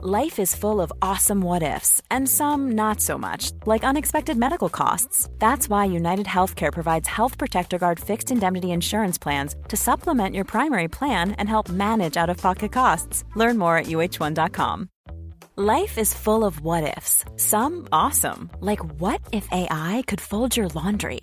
Life is full of awesome what ifs, and some not so much, like unexpected medical costs. That's why United Healthcare provides Health Protector Guard fixed indemnity insurance plans to supplement your primary plan and help manage out of pocket costs. Learn more at uh1.com. Life is full of what ifs, some awesome, like what if AI could fold your laundry?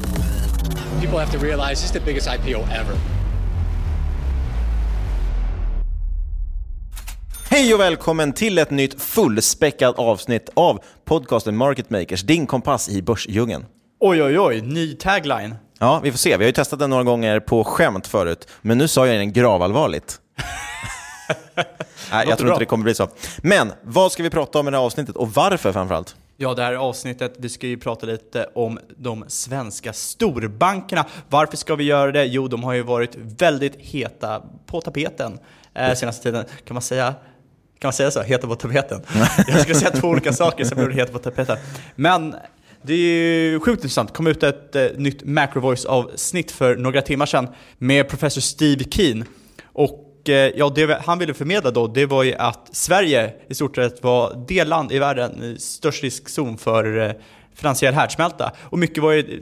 People have to realize this is the biggest IPO ever. Hej och välkommen till ett nytt fullspäckat avsnitt av podcasten Market Makers, din kompass i börsdjungeln. Oj, oj, oj, ny tagline. Ja, vi får se. Vi har ju testat den några gånger på skämt förut, men nu sa jag den gravallvarligt. Nej, jag tror inte det kommer bli så. Men vad ska vi prata om i det här avsnittet och varför framförallt? Ja, det här avsnittet, vi ska ju prata lite om de svenska storbankerna. Varför ska vi göra det? Jo, de har ju varit väldigt heta på tapeten eh, senaste tiden. Kan man säga kan man säga så? Heta på tapeten? Jag ska säga två olika saker, blir det heta på tapeten. Men det är ju sjukt intressant. Det kom ut ett eh, nytt Macrovoice-avsnitt för några timmar sedan med professor Steve Keen. Och och eh, ja, det han ville förmedla då, det var ju att Sverige i stort sett var det land i världen i störst riskzon för eh, finansiell härdsmälta. Och mycket var ju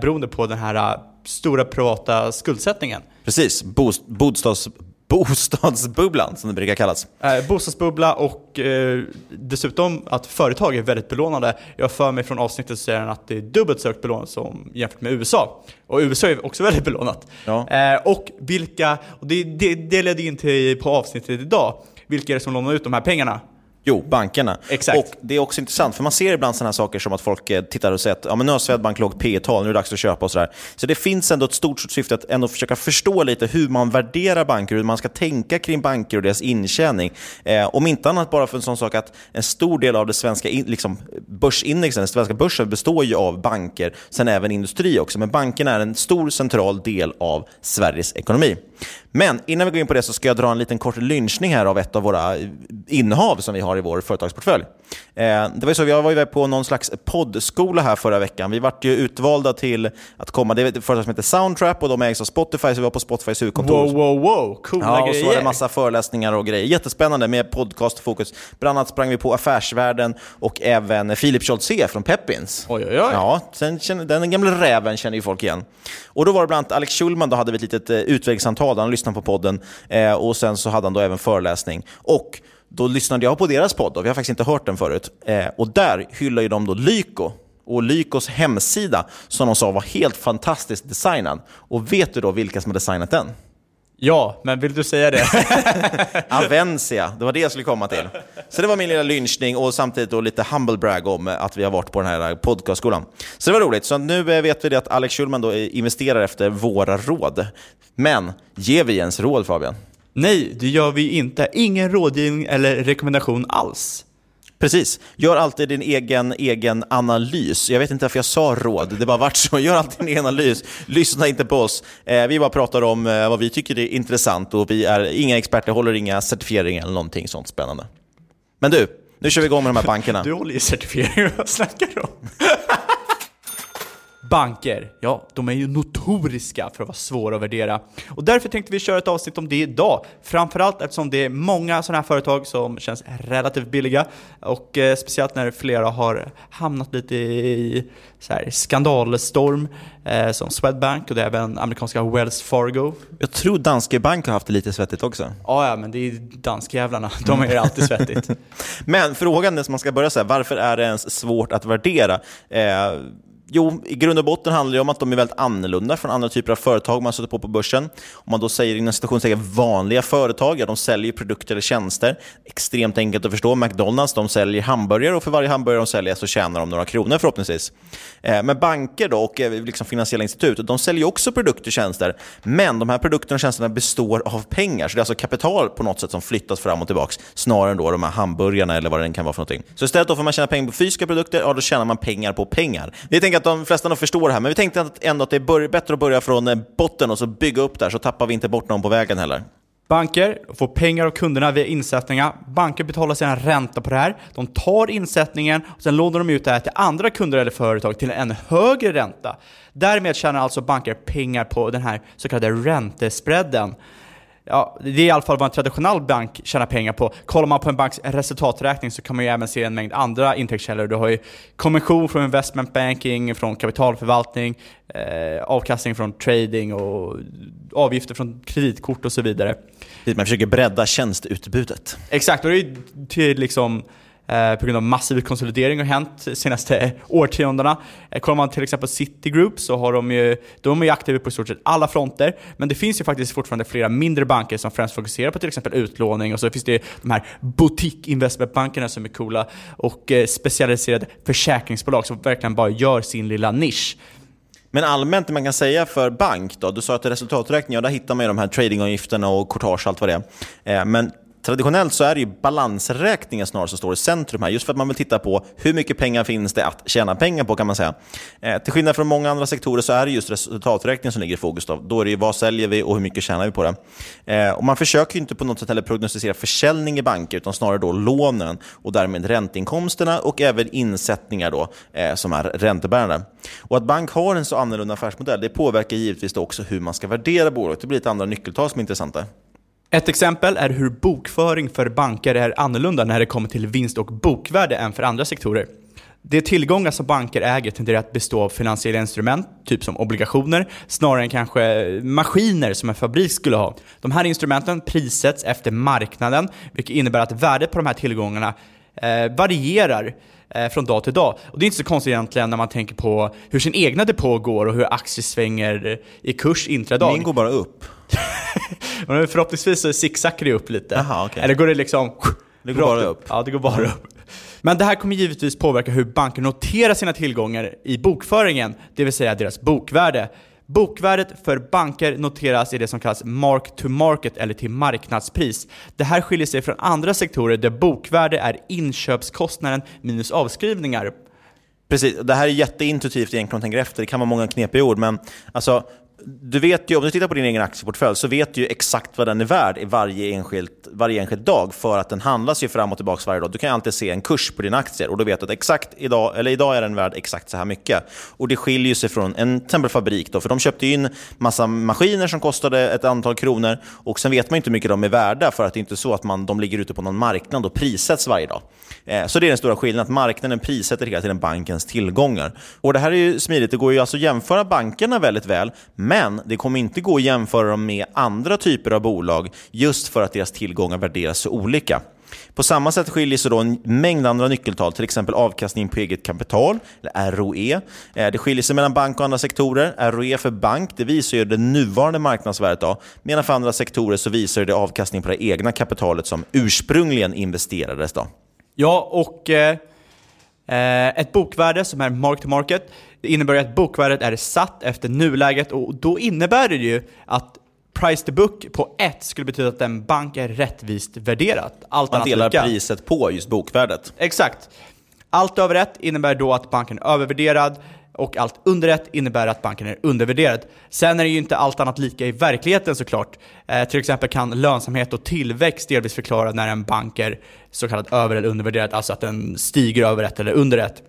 beroende på den här stora privata skuldsättningen. Precis, bostads bostadsbubblan som det brukar kallas. Eh, bostadsbubbla och eh, dessutom att företag är väldigt belånade. Jag för mig från avsnittet så säger han att det är dubbelt så högt belånat som jämfört med USA. Och USA är också väldigt belånat. Ja. Eh, och vilka, och det, det, det ledde in till på avsnittet idag, vilka är det som lånar ut de här pengarna? Jo, bankerna. Exakt. Och det är också intressant, för man ser ibland sådana här saker som att folk eh, tittar och säger att ja, men nu har Swedbank lågt P tal nu är det dags att köpa och sådär. Så det finns ändå ett stort syfte att ändå försöka förstå lite hur man värderar banker, hur man ska tänka kring banker och deras intjäning. Eh, om inte annat bara för en sån sak att en stor del av det svenska in, liksom, börsindexen, den svenska börsen består ju av banker, sen även industri också. Men bankerna är en stor central del av Sveriges ekonomi. Men innan vi går in på det så ska jag dra en liten kort lynchning här av ett av våra innehav som vi har i vår företagsportfölj. Eh, det var ju så, vi var ju på någon slags poddskola här förra veckan. Vi vart ju utvalda till att komma, det är ett företag som heter Soundtrap och de ägs av Spotify, så vi var på Spotifys huvudkontor. Wow, wow, wow, coola ja, och grejer. så var det massa föreläsningar och grejer. Jättespännande med podcastfokus. Bland annat sprang vi på Affärsvärlden och även Filip Scholtze från Peppins. Oj, oj, oj. Ja, sen den gamla räven känner ju folk igen. Och då var det bland annat Alex Schulman, då hade vi ett litet eh, utvägssamtal, han lyssnade på podden eh, och sen så hade han då även föreläsning. Och då lyssnade jag på deras podd, och vi har faktiskt inte hört den förut. Eh, och där hyllar ju de då Lyko och Lykos hemsida som de sa var helt fantastiskt designad. Och vet du då vilka som har designat den? Ja, men vill du säga det? Avencia, det var det jag skulle komma till. Så det var min lilla lynchning och samtidigt då lite humble brag om att vi har varit på den här podcastskolan. Så det var roligt. Så nu vet vi att Alex Schulman då investerar efter våra råd. Men ger vi ens råd Fabian? Nej, det gör vi inte. Ingen rådgivning eller rekommendation alls. Precis. Gör alltid din egen, egen analys. Jag vet inte varför jag sa råd, det bara vart så. Gör alltid din egen analys. Lyssna inte på oss. Eh, vi bara pratar om eh, vad vi tycker är intressant och vi är inga experter, håller inga certifieringar eller någonting sånt spännande. Men du, nu kör vi igång med de här bankerna. Du håller ju certifieringar, vad snackar du om? Banker, ja, de är ju notoriska för att vara svåra att värdera. Och därför tänkte vi köra ett avsnitt om det idag. Framförallt eftersom det är många sådana här företag som känns relativt billiga. Och eh, speciellt när flera har hamnat lite i så här, skandalstorm, eh, som Swedbank och det är även amerikanska Wells Fargo. Jag tror Danske Bank har haft det lite svettigt också. Ja, ja, men det är danskjävlarna. De är alltid svettigt. men frågan är som man ska börja säga, varför är det ens svårt att värdera? Eh, Jo, i grund och botten handlar det om att de är väldigt annorlunda från andra typer av företag man sätter på på börsen. Om man då säger inom citationstecken vanliga företag, ja de säljer produkter eller tjänster. Extremt enkelt att förstå. McDonalds de säljer hamburgare och för varje hamburgare de säljer så tjänar de några kronor förhoppningsvis. Eh, men banker då och eh, liksom finansiella institut, de säljer också produkter och tjänster. Men de här produkterna och tjänsterna består av pengar. Så det är alltså kapital på något sätt som flyttas fram och tillbaka snarare än då de här hamburgarna eller vad det kan vara för någonting. Så istället då för att man tjäna pengar på fysiska produkter, ja då tjänar man pengar på pengar. Det tänker att de flesta nog förstår det här, men vi tänkte ändå att det är bättre att börja från eh, botten och så bygga upp där, så tappar vi inte bort någon på vägen heller. Banker får pengar av kunderna via insättningar. Banker betalar sedan ränta på det här. De tar insättningen och sen lånar de ut det här till andra kunder eller företag till en högre ränta. Därmed tjänar alltså banker pengar på den här så kallade räntespreaden. Ja, det är i alla fall vad en traditionell bank tjänar pengar på. Kollar man på en banks resultaträkning så kan man ju även se en mängd andra intäktskällor. Du har ju kommission från investment banking, från kapitalförvaltning, eh, avkastning från trading och avgifter från kreditkort och så vidare. Man försöker bredda tjänstutbudet. Exakt, och det är till liksom Eh, på grund av massiv konsolidering har hänt de senaste årtiondena. Eh, kollar man till exempel Citigroup så har de ju, de är ju aktiva på i stort sett alla fronter, men det finns ju faktiskt fortfarande flera mindre banker som främst fokuserar på till exempel utlåning och så finns det de här boutique investmentbankerna som är coola och eh, specialiserade försäkringsbolag som verkligen bara gör sin lilla nisch. Men allmänt, det man kan säga för bank då, du sa att resultaträkning, ja, där hittar man ju de här tradingavgifterna och courtage och allt vad det är. Eh, men Traditionellt så är det ju balansräkningen snarare som står i centrum här, just för att man vill titta på hur mycket pengar finns det att tjäna pengar på kan man säga. Eh, till skillnad från många andra sektorer så är det just resultaträkningen som ligger i fokus. Då, då är det ju vad säljer vi och hur mycket tjänar vi på det. Eh, och man försöker ju inte på något sätt heller prognostisera försäljning i banker, utan snarare då lånen och därmed ränteinkomsterna och även insättningar då, eh, som är räntebärande. Och att bank har en så annorlunda affärsmodell, det påverkar givetvis också hur man ska värdera bolaget. Det blir lite andra nyckeltal som är intressanta. Ett exempel är hur bokföring för banker är annorlunda när det kommer till vinst och bokvärde än för andra sektorer. De tillgångar som banker äger tenderar att bestå av finansiella instrument, typ som obligationer, snarare än kanske maskiner som en fabrik skulle ha. De här instrumenten prissätts efter marknaden, vilket innebär att värdet på de här tillgångarna eh, varierar eh, från dag till dag. Och det är inte så konstigt egentligen när man tänker på hur sin egna depå går och hur aktier svänger i kurs intradag. Min går bara upp. Men förhoppningsvis så zigzaggar det upp lite. Aha, okay. Eller går det liksom... Det går bara upp? Ja, det går bara upp. Men det här kommer givetvis påverka hur banker noterar sina tillgångar i bokföringen, det vill säga deras bokvärde. Bokvärdet för banker noteras i det som kallas mark to market eller till marknadspris. Det här skiljer sig från andra sektorer där bokvärde är inköpskostnaden minus avskrivningar. Precis, det här är jätteintuitivt egentligen om man tänker efter. Det kan vara många knepiga ord, men alltså, du vet ju, om du tittar på din egen aktieportfölj så vet du ju exakt vad den är värd i varje enskild, varje enskild dag för att den handlas ju fram och tillbaka varje dag. Du kan alltid se en kurs på dina aktier och då vet du att exakt idag, eller idag är den värd exakt så här mycket. Och Det skiljer sig från en tempelfabrik fabrik, då, för de köpte in massa maskiner som kostade ett antal kronor och sen vet man inte hur mycket de är värda för att det är inte så att man, de ligger ute på någon marknad och prissätts varje dag. Eh, så det är den stora skillnaden, att marknaden prissätter hela tiden bankens tillgångar. Och Det här är ju smidigt, det går ju alltså att jämföra bankerna väldigt väl, men det kommer inte gå att jämföra dem med andra typer av bolag just för att deras tillgångar värderas så olika. På samma sätt skiljer sig då en mängd andra nyckeltal, till exempel avkastning på eget kapital, eller ROE. Eh, det skiljer sig mellan bank och andra sektorer. ROE för bank det visar ju det nuvarande marknadsvärdet, då, medan för andra sektorer så visar det avkastning på det egna kapitalet som ursprungligen investerades. Då. Ja, och eh ett bokvärde som är mark to market, det innebär att bokvärdet är satt efter nuläget och då innebär det ju att price to book på 1 skulle betyda att en bank är rättvist värderad. Allt Man delar lika. priset på just bokvärdet. Exakt. Allt över 1 innebär då att banken är övervärderad och allt under ett innebär att banken är undervärderad. Sen är det ju inte allt annat lika i verkligheten såklart. Eh, till exempel kan lönsamhet och tillväxt delvis förklara när en bank är så kallat över eller undervärderad, alltså att den stiger över ett eller under ett.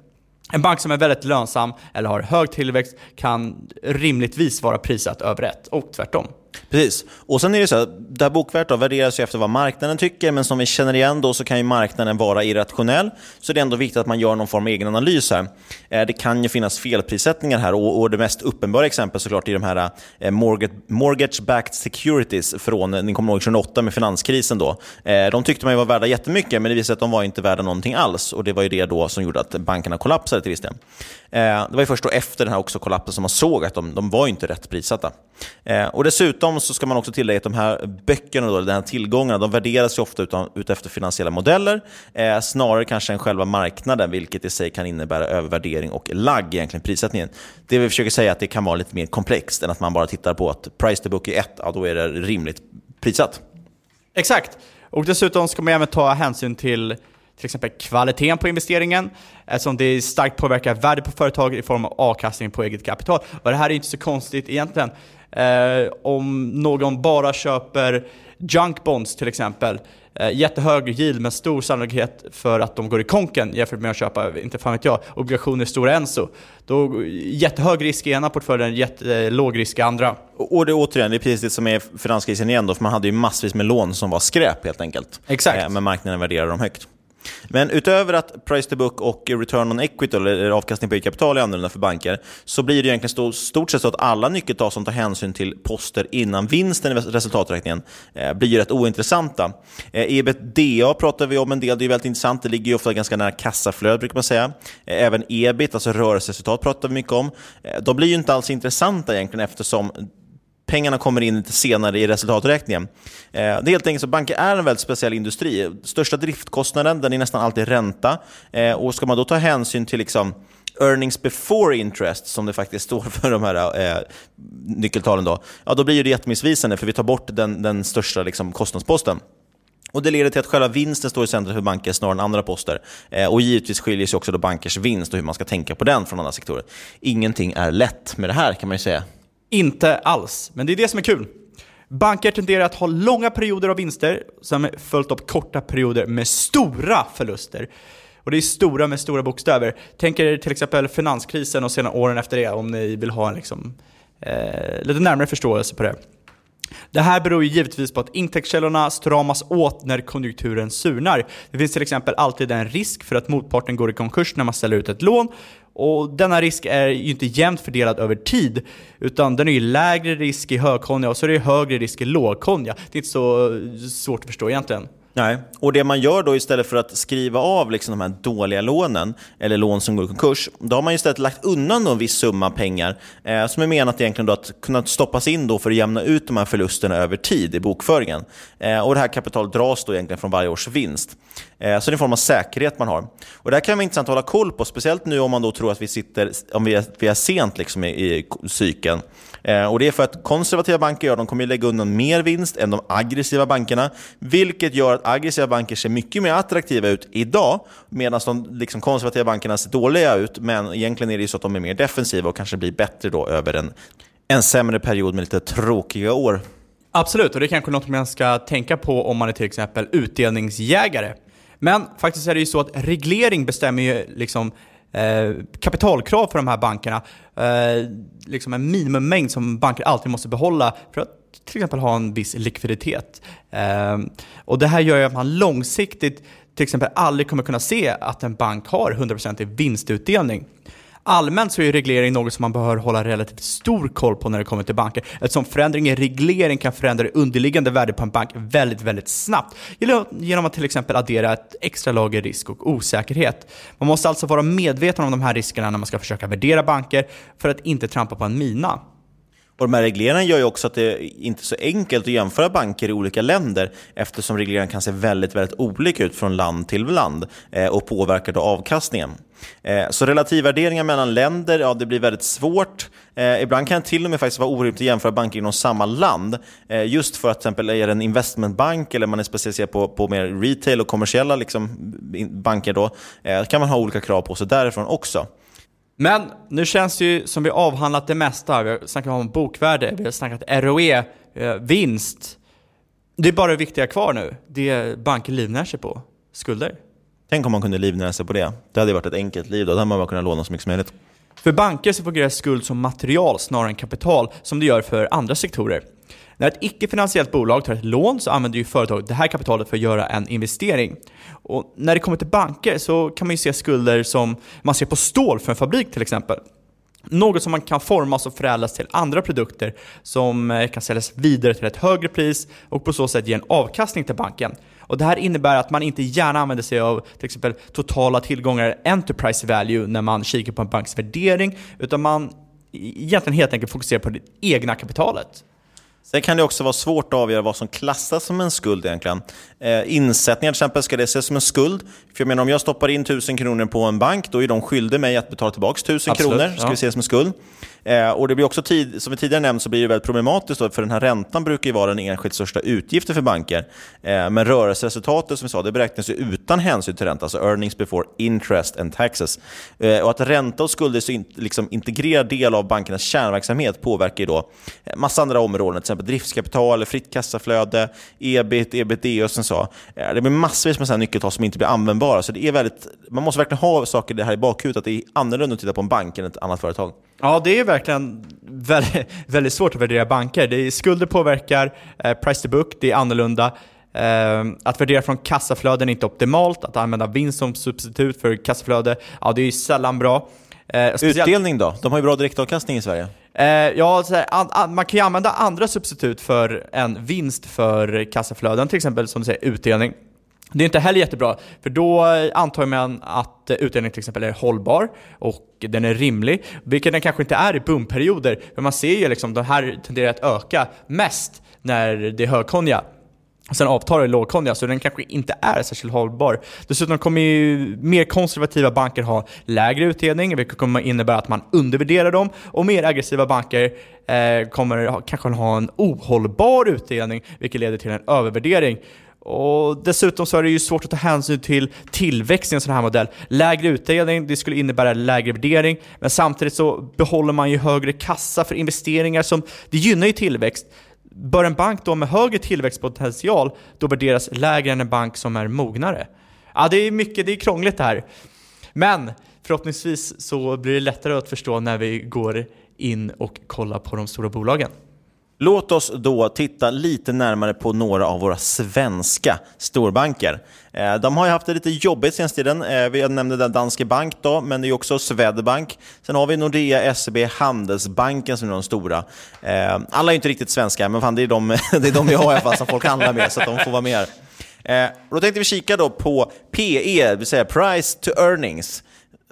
En bank som är väldigt lönsam eller har hög tillväxt kan rimligtvis vara prissatt över ett och tvärtom. Precis. Och sen är det så att det här bokvärdet värderas ju efter vad marknaden tycker, men som vi känner igen då så kan ju marknaden vara irrationell. Så det är ändå viktigt att man gör någon form av egen analys här. Eh, det kan ju finnas felprissättningar här och, det mest uppenbara exemplet såklart är de här eh, mortgage-backed securities från, ni kommer ihåg 2008 med finanskrisen då. Eh, de tyckte man ju var värda jättemycket, men det visade sig att de var inte värda någonting alls. Och det var ju det då som gjorde att bankerna kollapsade till viss del. Eh, det var ju först då efter den här också kollapsen som man såg att de, de var inte rätt prissatta. Eh, och dessutom så ska man också tillägga att de här böckerna, då, den här tillgångarna, de värderas ju ofta utan, utefter finansiella modeller, eh, snarare kanske än själva marknaden, vilket i sig kan innebära övervärdering och lagg egentligen prissättningen. Det vi försöker säga är att det kan vara lite mer komplext än att man bara tittar på att price to book är ett, ja, då är det rimligt prissatt. Exakt, och dessutom ska man även ta hänsyn till till exempel kvaliteten på investeringen, eftersom det starkt påverkar värdet på företaget i form av avkastning på eget kapital. Och det här är inte så konstigt egentligen. Eh, om någon bara köper junk bonds till exempel, eh, jättehög yield med stor sannolikhet för att de går i konken jämfört med att köpa, inte fan vet jag, obligationer Stora Enso. Då jättehög risk i ena portföljen, jättelåg risk i andra. Och det återigen, det är precis det som är finanskrisen igen då, för man hade ju massvis med lån som var skräp helt enkelt. Exakt. Eh, men marknaden värderade dem högt. Men utöver att price to book och return on equity, eller avkastning på eget kapital, är annorlunda för banker, så blir det egentligen stort sett så att alla nyckeltal som tar hänsyn till poster innan vinsten i resultaträkningen eh, blir rätt ointressanta. Eh, ebitda pratar vi om en del, det är väldigt intressant. Det ligger ju ofta ganska nära kassaflödet. brukar man säga. Eh, även ebit, alltså rörelseresultat, pratar vi mycket om. Eh, de blir ju inte alls intressanta egentligen eftersom pengarna kommer in lite senare i resultaträkningen. Eh, det är helt enkelt så banker är en väldigt speciell industri. Största driftkostnaden den är nästan alltid ränta. Eh, och ska man då ta hänsyn till liksom earnings before interest, som det faktiskt står för de här eh, nyckeltalen, då, ja, då blir det jättemissvisande för vi tar bort den, den största liksom, kostnadsposten. Och Det leder till att själva vinsten står i centrum för banker snarare än andra poster. Eh, och Givetvis skiljer sig också då bankers vinst och hur man ska tänka på den från andra sektorer. Ingenting är lätt med det här kan man ju säga. Inte alls, men det är det som är kul. Banker tenderar att ha långa perioder av vinster som följt av korta perioder med stora förluster. Och det är stora med stora bokstäver. Tänk er till exempel finanskrisen och sena åren efter det om ni vill ha en liksom, eh, lite närmare förståelse på det. Det här beror ju givetvis på att intäktskällorna stramas åt när konjunkturen surnar. Det finns till exempel alltid en risk för att motparten går i konkurs när man ställer ut ett lån och denna risk är ju inte jämnt fördelad över tid, utan den är ju lägre risk i högkonja och så är det högre risk i lågkonja. Det är inte så eh, svårt att förstå egentligen. Nej, och det man gör då istället för att skriva av liksom de här dåliga lånen, eller lån som går i konkurs, då har man istället lagt undan en viss summa pengar eh, som är menat egentligen då att kunna stoppas in då för att jämna ut de här förlusterna över tid i bokföringen. Eh, och Det här kapitalet dras då egentligen från varje års vinst. Eh, så det är en form av säkerhet man har. Och Det här kan vara intressant att hålla koll på, speciellt nu om man då tror att vi sitter, om vi är, vi är sent liksom i, i cykeln. Eh, och Det är för att konservativa banker ja, de kommer lägga undan mer vinst än de aggressiva bankerna, vilket gör att aggressiva banker ser mycket mer attraktiva ut idag, medan de liksom, konservativa bankerna ser dåliga ut, men egentligen är det så att de är mer defensiva och kanske blir bättre då över en, en sämre period med lite tråkiga år. Absolut, och det är kanske något man ska tänka på om man är till exempel utdelningsjägare. Men faktiskt är det ju så att reglering bestämmer ju liksom eh, kapitalkrav för de här bankerna. Eh, liksom en minimummängd som banker alltid måste behålla för att till exempel ha en viss likviditet. Eh, och det här gör ju att man långsiktigt till exempel aldrig kommer kunna se att en bank har 100% i vinstutdelning. Allmänt så är reglering något som man behöver hålla relativt stor koll på när det kommer till banker, eftersom förändring i reglering kan förändra det underliggande värdet på en bank väldigt, väldigt snabbt, genom att till exempel addera ett extra lager risk och osäkerhet. Man måste alltså vara medveten om de här riskerna när man ska försöka värdera banker för att inte trampa på en mina. Och de här regleringarna gör ju också att det inte är så enkelt att jämföra banker i olika länder eftersom regleringarna kan se väldigt, väldigt olika ut från land till land eh, och påverkar då avkastningen. Eh, så relativvärderingar mellan länder, ja det blir väldigt svårt. Eh, ibland kan det till och med faktiskt vara orimligt att jämföra banker inom samma land. Eh, just för att till exempel är det en investmentbank eller man är specialiserad på, på mer retail och kommersiella liksom, banker då, eh, kan man ha olika krav på sig därifrån också. Men nu känns det ju som vi avhandlat det mesta. Vi har snackat om bokvärde, vi har snackat ROE, vinst. Det är bara det viktiga kvar nu. Det banker livnär sig på. Skulder. Tänk om man kunde livnära sig på det. Det hade varit ett enkelt liv. Då hade man bara kunnat låna så mycket som möjligt. För banker så fungerar skuld som material snarare än kapital, som det gör för andra sektorer. När ett icke-finansiellt bolag tar ett lån så använder ju företaget det här kapitalet för att göra en investering. Och när det kommer till banker så kan man ju se skulder som man ser på stål för en fabrik till exempel. Något som man kan formas och förädlas till andra produkter som eh, kan säljas vidare till ett högre pris och på så sätt ge en avkastning till banken. Och Det här innebär att man inte gärna använder sig av till exempel totala tillgångar, enterprise value, när man kikar på en banks värdering, utan man egentligen helt enkelt fokuserar på det egna kapitalet. Sen kan det också vara svårt att avgöra vad som klassas som en skuld egentligen. Eh, insättningar till exempel, ska det ses som en skuld? För jag menar om jag stoppar in 1000 kronor på en bank, då är de skyldiga mig att betala tillbaka 1000 Absolut, kronor. Ska ja. vi se som en skuld? Eh, och det blir också tid, som vi tidigare nämnt så blir det väldigt problematiskt då, för den här räntan brukar ju vara den enskilt största utgiften för banker. Eh, men rörelseresultatet som vi sa, det beräknas ju utan hänsyn till ränta, alltså earnings before interest and taxes. Eh, och att ränta och skulder är så in, liksom integrerad del av bankernas kärnverksamhet påverkar ju då massa andra områden, till exempel driftskapital, fritt kassaflöde, ebit, ebitda och sen så. Eh, det blir massvis med nyckeltal som inte blir användbara. Så det är väldigt, man måste verkligen ha saker det här i bakhuvudet, att det är annorlunda att titta på en bank än ett annat företag. Ja, det är verkligen väldigt, väldigt svårt att värdera banker. Det är, skulder påverkar, eh, price to book, det är annorlunda. Eh, att värdera från kassaflöden är inte optimalt. Att använda vinst som substitut för kassaflöde, ja det är sällan bra. Eh, Utdelning då? De har ju bra direktavkastning i Sverige. Eh, ja, här, an, an, man kan ju använda andra substitut för en vinst för kassaflöden, till exempel som du säger utdelning. Det är inte heller jättebra, för då eh, antar man att eh, utdelningen till exempel är hållbar och den är rimlig, vilket den kanske inte är i boomperioder. För man ser ju liksom, de här tenderar att öka mest när det är högkonja. Sen avtar det lågkonja, så den kanske inte är särskilt hållbar. Dessutom kommer ju mer konservativa banker ha lägre utdelning, vilket kommer innebära att man undervärderar dem. Och mer aggressiva banker eh, kommer kanske ha en ohållbar utdelning, vilket leder till en övervärdering. Och dessutom så är det ju svårt att ta hänsyn till tillväxt i en sån här modell. Lägre utdelning, det skulle innebära lägre värdering, men samtidigt så behåller man ju högre kassa för investeringar som, det gynnar ju tillväxt. Bör en bank då med högre tillväxtpotential då värderas lägre än en bank som är mognare? Ja, det är mycket, det är krångligt det här. Men förhoppningsvis så blir det lättare att förstå när vi går in och kollar på de stora bolagen. Låt oss då titta lite närmare på några av våra svenska storbanker. Eh, de har ju haft det lite jobbigt senaste tiden. Eh, vi nämnde Danske Bank, då, men det är också Swedbank. Sen har vi Nordea, SEB, Handelsbanken som är de stora. Eh, alla är inte riktigt svenska, men fan, det, är de, det är de vi har i alla fall som folk handlar med, så att de får vara med här. Då tänkte vi kika då på PE, det vill säga Price to Earnings.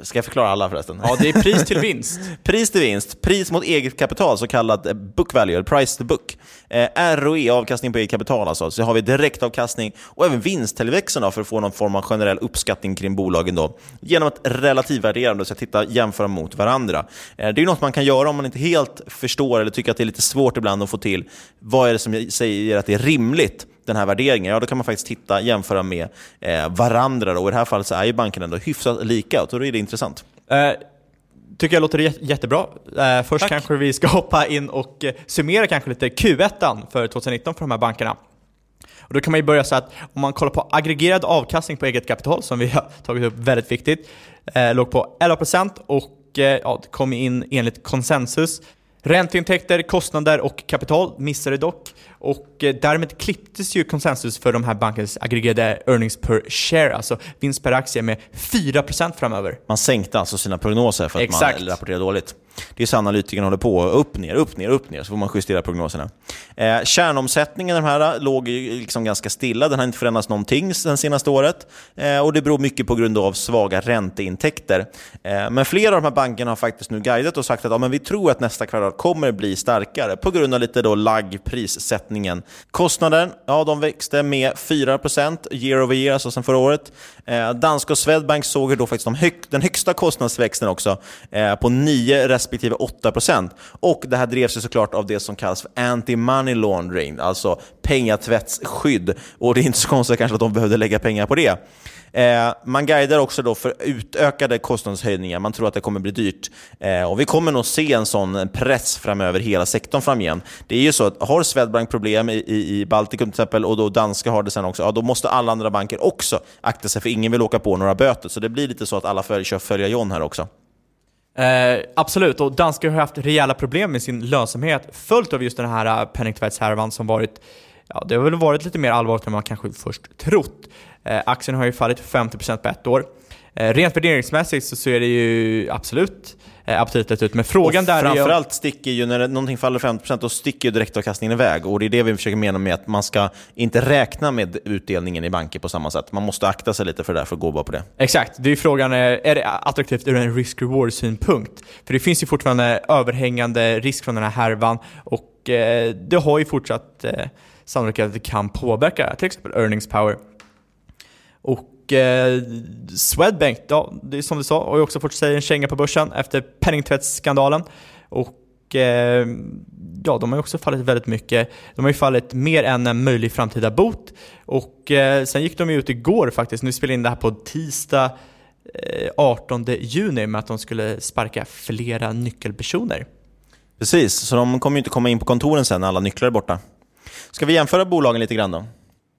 Ska jag förklara alla förresten? Ja, det är pris till vinst. pris till vinst, pris mot eget kapital, så kallad eh, book value, price to book. Eh, ROE, avkastning på eget kapital alltså. Så har vi direktavkastning och även vinsttillväxten för att få någon form av generell uppskattning kring bolagen då. Genom ett relativvärderande, så att titta jämföra mot varandra. Eh, det är något man kan göra om man inte helt förstår eller tycker att det är lite svårt ibland att få till. Vad är det som säger att det är rimligt? Den här värderingen, ja då kan man faktiskt titta, jämföra med eh, varandra. Då. Och I det här fallet så är ju bankerna ändå hyfsat lika, och då är det intressant. Eh, tycker jag låter jättebra. Eh, först Tack. kanske vi ska hoppa in och eh, summera kanske lite Q1 för 2019 för de här bankerna. Och då kan man ju börja så att om man kollar på aggregerad avkastning på eget kapital, som vi har tagit upp väldigt viktigt, eh, låg på 11% och eh, ja, kom in enligt konsensus Ränteintäkter, kostnader och kapital missade dock och eh, därmed klipptes ju konsensus för de här bankens aggregerade earnings per share, alltså vinst per aktie med 4% framöver. Man sänkte alltså sina prognoser för att Exakt. man rapporterade dåligt. Det är så analytikerna håller på. Upp, ner, upp, ner, upp, ner. Så får man justera prognoserna. Eh, kärnomsättningen den här eh, låg liksom ganska stilla. Den har inte förändrats någonting sen senaste året. Eh, och Det beror mycket på grund av svaga ränteintäkter. Eh, men flera av de här bankerna har faktiskt nu guidat och sagt att ja, men vi tror att nästa kvartal kommer bli starkare på grund av lite då lagg prissättningen. Kostnaden ja, de växte med 4% year over year, alltså sen förra året. Eh, Danska och Swedbank såg då faktiskt de hög, den högsta kostnadsväxten också eh, på 9 respektive 8%. Och det här drevs ju såklart av det som kallas för anti-money laundering, alltså pengatvättsskydd. Och det är inte så konstigt kanske att de behövde lägga pengar på det. Eh, man guidar också då för utökade kostnadshöjningar. Man tror att det kommer bli dyrt. Eh, och Vi kommer nog se en sån press framöver hela sektorn framgent. Det är ju så att har Swedbank problem i, i, i Baltikum till exempel och då danska har det sen också, ja, då måste alla andra banker också akta sig för ingen vill åka på några böter. Så det blir lite så att alla följer, kör följa John här också. Eh, absolut, och danskar har haft rejäla problem med sin lönsamhet följt av just den här eh, penningtvättshärvan som varit Ja, det har väl varit lite mer allvarligt än man kanske först trott. Eh, aktien har ju fallit 50% på ett år. Eh, rent värderingsmässigt så ser det ju absolut eh, aptitligt ut, men frågan och där är ju... Framförallt sticker ju, när någonting faller 50% då sticker ju direktavkastningen iväg. Och det är det vi försöker mena med att man ska inte räkna med utdelningen i banker på samma sätt. Man måste akta sig lite för det där för att gå bara på det. Exakt, det är ju frågan, eh, är det attraktivt ur en risk-reward-synpunkt? För det finns ju fortfarande överhängande risk från den här härvan och eh, det har ju fortsatt eh, sannolikhet att det kan påverka till exempel earnings power. Och eh, Swedbank, ja, det är som du sa, har ju också fått sig en känga på börsen efter penningtvättsskandalen. Och eh, ja, de har ju också fallit väldigt mycket. De har ju fallit mer än en möjlig framtida bot. Och eh, sen gick de ju ut igår faktiskt, nu spelar vi in det här på tisdag eh, 18 juni med att de skulle sparka flera nyckelpersoner. Precis, så de kommer ju inte komma in på kontoren sen när alla nycklar är borta. Ska vi jämföra bolagen lite grann då?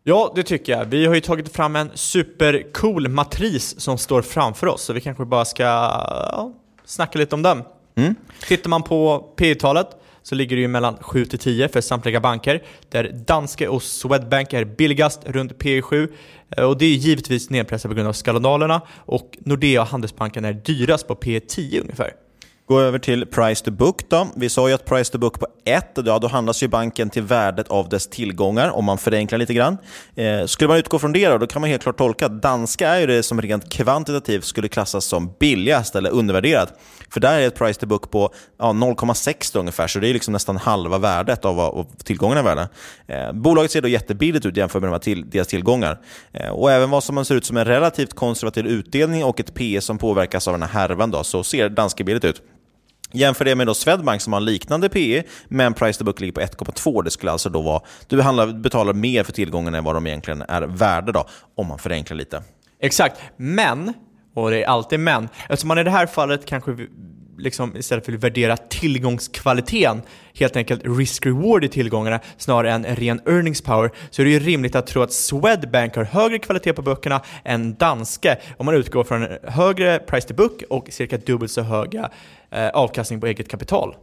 Ja, det tycker jag. Vi har ju tagit fram en supercool matris som står framför oss, så vi kanske bara ska ja, snacka lite om den. Mm. Tittar man på P talet så ligger det ju mellan 7 till 10 för samtliga banker, där Danske och Swedbank är billigast runt P 7 och det är givetvis nedpressat på grund av skandalerna och Nordea och Handelsbanken är dyrast på P 10 ungefär. Gå över till price to book. Då. Vi sa ju att price to book på 1, ja, då handlas ju banken till värdet av dess tillgångar, om man förenklar lite grann. Eh, skulle man utgå från det då, då kan man helt klart tolka att danska är ju det som rent kvantitativt skulle klassas som billigast eller undervärderat. För där är ett price to book på ja, 0,6 ungefär, så det är liksom nästan halva värdet av vad tillgångarna är värda. Eh, bolaget ser då jättebilligt ut jämfört med de till, deras tillgångar. Eh, och även vad som ser ut som en relativt konservativ utdelning och ett P som påverkas av den här härvan då, så ser danska billigt ut. Jämför det med då Swedbank som har liknande PE, men price to book ligger på 1,2. Det skulle alltså då vara, du betalar mer för tillgångarna än vad de egentligen är värda då, om man förenklar lite. Exakt, men, och det är alltid men, eftersom man i det här fallet kanske liksom, istället för att värdera tillgångskvaliteten, helt enkelt risk-reward i tillgångarna snarare än ren earnings power, så är det ju rimligt att tro att Swedbank har högre kvalitet på böckerna än Danske om man utgår från högre price to book och cirka dubbelt så höga eh, avkastning på eget kapital.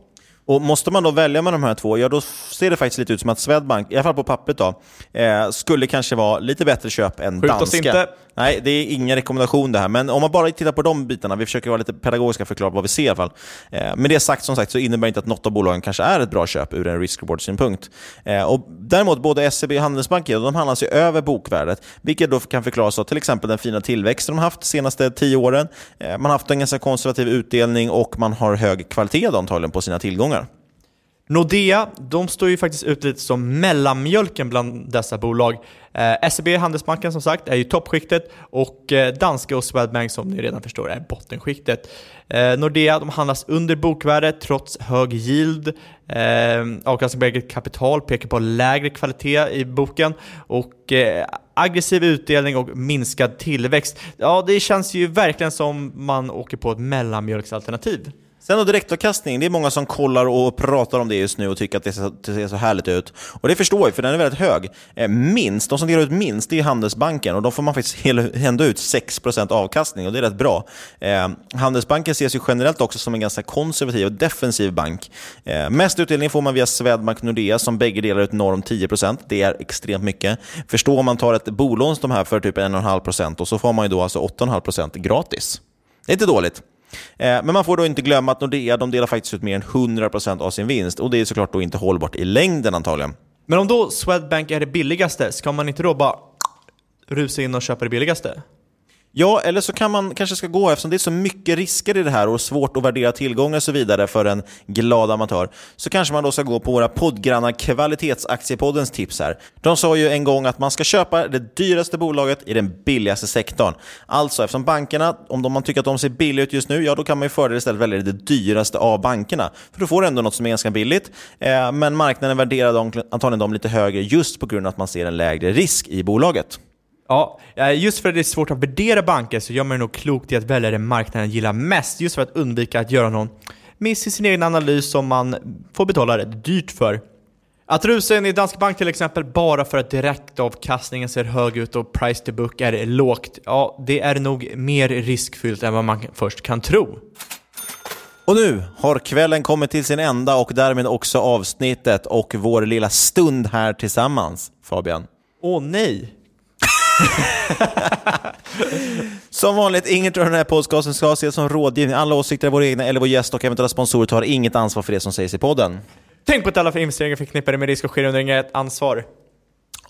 Och Måste man då välja med de här två, ja då ser det faktiskt lite ut som att Swedbank, i alla fall på pappret, då, eh, skulle kanske vara lite bättre köp än Skjut danska. Oss inte. Nej, det är ingen rekommendation det här. Men om man bara tittar på de bitarna, vi försöker vara lite pedagogiska och förklara vad vi ser i alla fall. Eh, med det sagt, som sagt, så innebär det inte att något av bolagen kanske är ett bra köp ur en risk-reward-synpunkt. Eh, och däremot, både SEB och Handelsbanken de handlas ju över bokvärdet, vilket då kan förklaras av till exempel den fina tillväxten de haft de senaste tio åren. Eh, man har haft en ganska konservativ utdelning och man har hög kvalitet antagligen på sina tillgångar. Nordea, de står ju faktiskt ut lite som mellanmjölken bland dessa bolag. Eh, SEB, Handelsbanken som sagt, är ju toppskiktet och eh, Danske och Swedbank som ni redan förstår är bottenskiktet. Eh, Nordea, de handlas under bokvärdet trots hög yield. Eh, avkastning på eget kapital pekar på lägre kvalitet i boken och eh, aggressiv utdelning och minskad tillväxt. Ja, det känns ju verkligen som man åker på ett mellanmjölksalternativ. Sen då direktavkastning, det är många som kollar och pratar om det just nu och tycker att det ser, det ser så härligt ut. Och det förstår jag, för den är väldigt hög. Eh, minst, de som delar ut minst, det är Handelsbanken och då får man faktiskt ändå ut 6% avkastning och det är rätt bra. Eh, Handelsbanken ses ju generellt också som en ganska konservativ och defensiv bank. Eh, mest utdelning får man via Swedbank Nordea som bägge delar ut norm 10%. Det är extremt mycket. Förstå om man tar ett bolån som de här för typ 1,5% och så får man ju då alltså 8,5% gratis. Det är inte dåligt. Eh, men man får då inte glömma att Nordea de delar faktiskt ut mer än 100% av sin vinst och det är såklart då inte hållbart i längden antagligen. Men om då Swedbank är det billigaste, ska man inte då bara rusa in och köpa det billigaste? Ja, eller så kan man kanske ska gå, eftersom det är så mycket risker i det här och svårt att värdera tillgångar och så vidare för en glad amatör, så kanske man då ska gå på våra poddgrannar Kvalitetsaktiepoddens tips här. De sa ju en gång att man ska köpa det dyraste bolaget i den billigaste sektorn. Alltså, eftersom bankerna, om man tycker att de ser billiga ut just nu, ja då kan man ju fördel istället välja det dyraste av bankerna. För då får du ändå något som är ganska billigt, eh, men marknaden värderar dem, antagligen dem lite högre just på grund av att man ser en lägre risk i bolaget. Ja, eh, just för att det är svårt att värdera banker så gör man nog klokt i att välja det marknaden gillar mest, just för att undvika att göra någon miss i sin egen analys som man får betala rätt dyrt för. Att rusa in i Danske Bank till exempel bara för att direktavkastningen ser hög ut och price to book är lågt, ja, det är nog mer riskfyllt än vad man först kan tro. Och nu har kvällen kommit till sin ända och därmed också avsnittet och vår lilla stund här tillsammans, Fabian. Åh nej, som vanligt, inget av den här podcasten ska ses som rådgivning. Alla åsikter är våra egna eller vår gäst och eventuella sponsorer tar inget ansvar för det som sägs i podden. Tänk på att alla för investeringar förknippade med risk och sker under inget ansvar.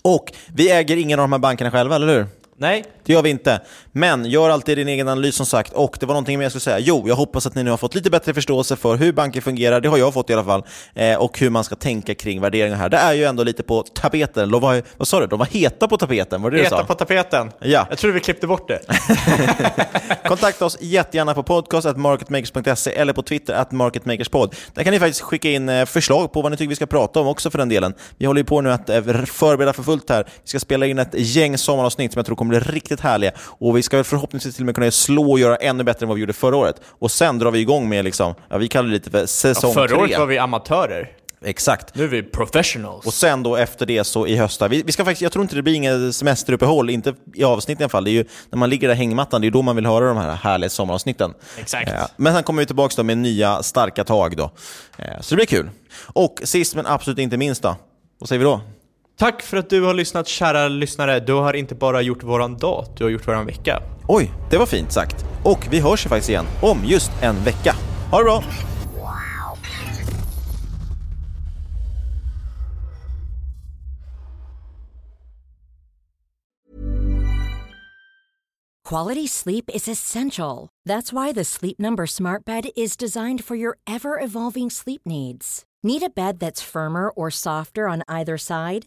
Och vi äger ingen av de här bankerna själva, eller hur? Nej. Det gör vi inte. Men gör alltid din egen analys som sagt. Och det var någonting mer jag skulle säga. Jo, jag hoppas att ni nu har fått lite bättre förståelse för hur banker fungerar. Det har jag fått i alla fall. Eh, och hur man ska tänka kring värderingar här. Det är ju ändå lite på tapeten. De var, vad sa du? De var heta på tapeten? Var det heta det på tapeten. Ja. Jag tror vi klippte bort det. Kontakta oss jättegärna på podcast.marketmakers.se eller på Twitter at marketmakerspod. Där kan ni faktiskt skicka in eh, förslag på vad ni tycker vi ska prata om också för den delen. Vi håller ju på nu att eh, förbereda för fullt här. Vi ska spela in ett gäng sommaravsnitt som jag tror kommer bli riktigt härliga. Och vi ska förhoppningsvis till och med kunna slå och göra ännu bättre än vad vi gjorde förra året. Och sen drar vi igång med, liksom, ja, vi kallar det lite för säsong ja, Förra året var vi amatörer. Exakt. Nu är vi professionals. Och sen då efter det så i höst, vi, vi ska faktiskt, jag tror inte det blir inget semesteruppehåll, inte i avsnitt i alla fall. Det är ju när man ligger där i hängmattan, det är då man vill höra de här härliga sommaravsnitten. Exakt. Eh, men sen kommer vi tillbaka då med nya starka tag då. Eh, så det blir kul. Och sist men absolut inte minst då, vad säger vi då? Tack för att du har lyssnat kära lyssnare. Du har inte bara gjort våran dag, du har gjort våran vecka. Oj, det var fint sagt. Och vi hörs ju faktiskt igen om just en vecka. Ha det bra! Quality sleep is essential. That's why the Sleep Number Smart Bed is designed for your ever evolving sleep needs. Need a bed that's firmer or softer on either side?